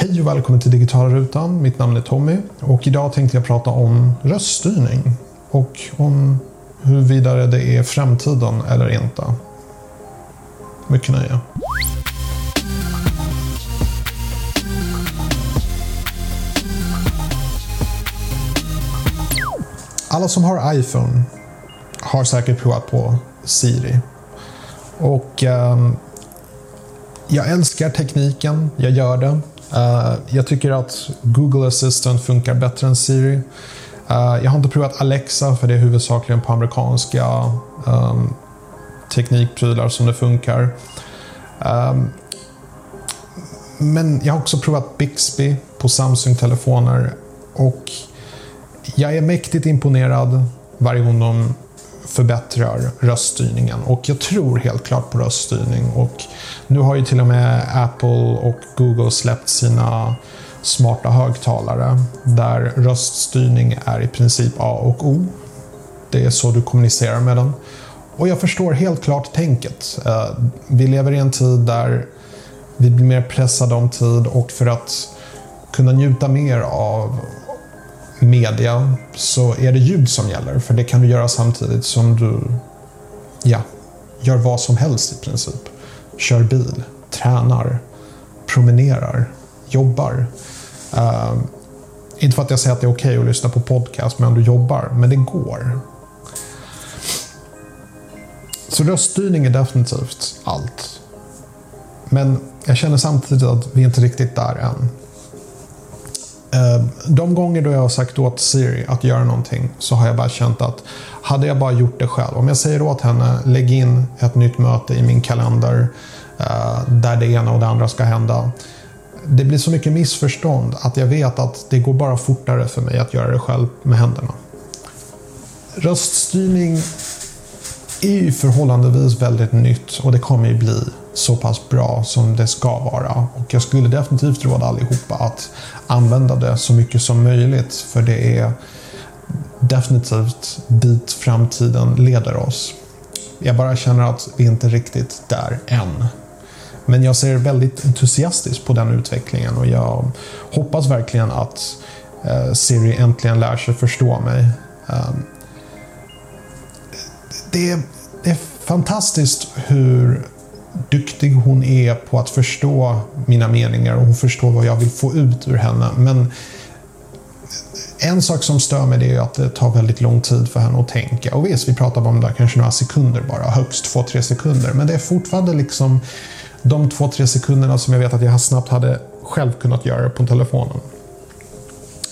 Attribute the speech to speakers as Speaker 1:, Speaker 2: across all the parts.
Speaker 1: Hej och välkommen till Digitala Rutan. Mitt namn är Tommy och idag tänkte jag prata om röststyrning och om huruvida det är framtiden eller inte. Mycket nöje. Alla som har iPhone har säkert provat på Siri. Och eh, jag älskar tekniken, jag gör det. Uh, jag tycker att Google Assistant funkar bättre än Siri. Uh, jag har inte provat Alexa för det är huvudsakligen på amerikanska um, teknikprylar som det funkar. Um, men jag har också provat Bixby på Samsung-telefoner och jag är mäktigt imponerad varje gång de förbättrar röststyrningen och jag tror helt klart på röststyrning och nu har ju till och med Apple och Google släppt sina smarta högtalare där röststyrning är i princip A och O. Det är så du kommunicerar med den. Och jag förstår helt klart tänket. Eh, vi lever i en tid där vi blir mer pressade om tid och för att kunna njuta mer av media så är det ljud som gäller. För det kan du göra samtidigt som du ja, gör vad som helst i princip. Kör bil, tränar, promenerar, jobbar. Uh, inte för att jag säger att det är okej okay att lyssna på podcast medan du jobbar, men det går. Så röststyrning är definitivt allt. Men jag känner samtidigt att vi inte riktigt där än. Eh, de gånger då jag har sagt åt Siri att göra någonting så har jag bara känt att hade jag bara gjort det själv. Om jag säger åt henne, lägg in ett nytt möte i min kalender eh, där det ena och det andra ska hända. Det blir så mycket missförstånd att jag vet att det går bara fortare för mig att göra det själv med händerna. Röststyrning är ju förhållandevis väldigt nytt och det kommer ju bli så pass bra som det ska vara. Och jag skulle definitivt råda allihopa att använda det så mycket som möjligt för det är definitivt dit framtiden leder oss. Jag bara känner att vi inte är riktigt där än. Men jag ser väldigt entusiastiskt på den utvecklingen och jag hoppas verkligen att eh, Siri äntligen lär sig förstå mig. Ehm, Ehm, det är fantastiskt hur duktig hon är på att förstå mina meningar och hon förstår vad jag vill få ut ur henne. Men en sak som stör mig är att det tar väldigt lång tid för henne att tänka. Och visst, vi pratar om det kanske några sekunder bara, högst två, tre sekunder. Men det är fortfarande liksom de två, tre sekunderna som jag vet att jag snabbt hade själv kunnat göra på telefonen.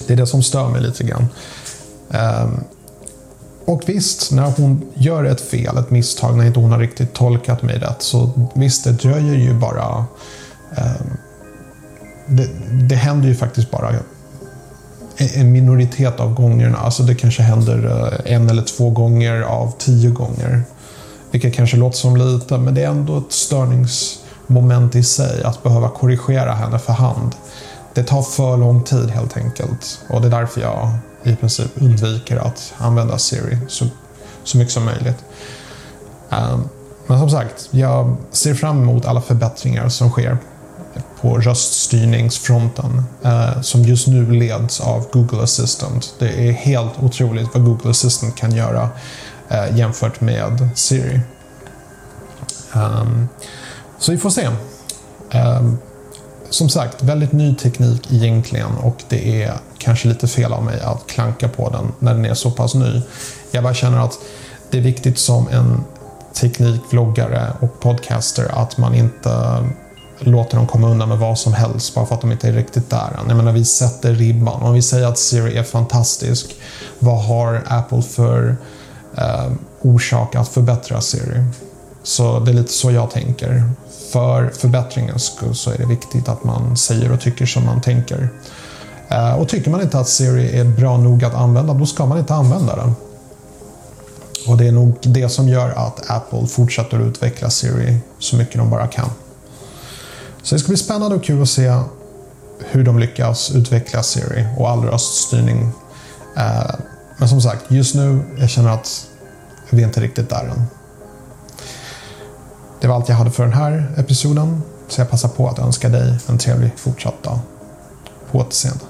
Speaker 1: Det är det som stör mig lite grann. Ehm, och visst, när hon gör ett fel, ett misstag, när inte hon har riktigt tolkat mig rätt, så visst, det dröjer ju bara... Eh, det, det händer ju faktiskt bara en minoritet av gångerna. Alltså det kanske händer eh, en eller två gånger av tio gånger. Vilket kanske låter som lite, men det är ändå ett störningsmoment i sig att behöva korrigera henne för hand. Det tar för lång tid helt enkelt. Och det är därför jag i princip undviker att använda Siri så, så mycket som möjligt. Um, men som sagt, jag ser fram emot alla förbättringar som sker på röststyrningsfronten uh, som just nu leds av Google Assistant. Det är helt otroligt vad Google Assistant kan göra uh, jämfört med Siri. Um, så vi får se. Um, som sagt, väldigt ny teknik egentligen och det är kanske lite fel av mig att klanka på den när den är så pass ny. Jag bara känner att det är viktigt som en teknikvloggare och podcaster att man inte låter dem komma undan med vad som helst bara för att de inte är riktigt där än. Jag menar, vi sätter ribban. Om vi säger att Siri är fantastisk, vad har Apple för eh, orsak att förbättra Siri? Så det är lite så jag tänker för förbättringens skull så är det viktigt att man säger och tycker som man tänker. Eh, och tycker man inte att Siri är bra nog att använda, då ska man inte använda den. Och det är nog det som gör att Apple fortsätter att utveckla Siri så mycket de bara kan. Så det ska bli spännande och kul att se hur de lyckas utveckla Siri och all röststyrning. Eh, men som sagt, just nu jag känner att vi är inte riktigt där än. Det var allt jag hade för den här episoden. Så jag passar på att önska dig en trevlig fortsatt dag. På återseende.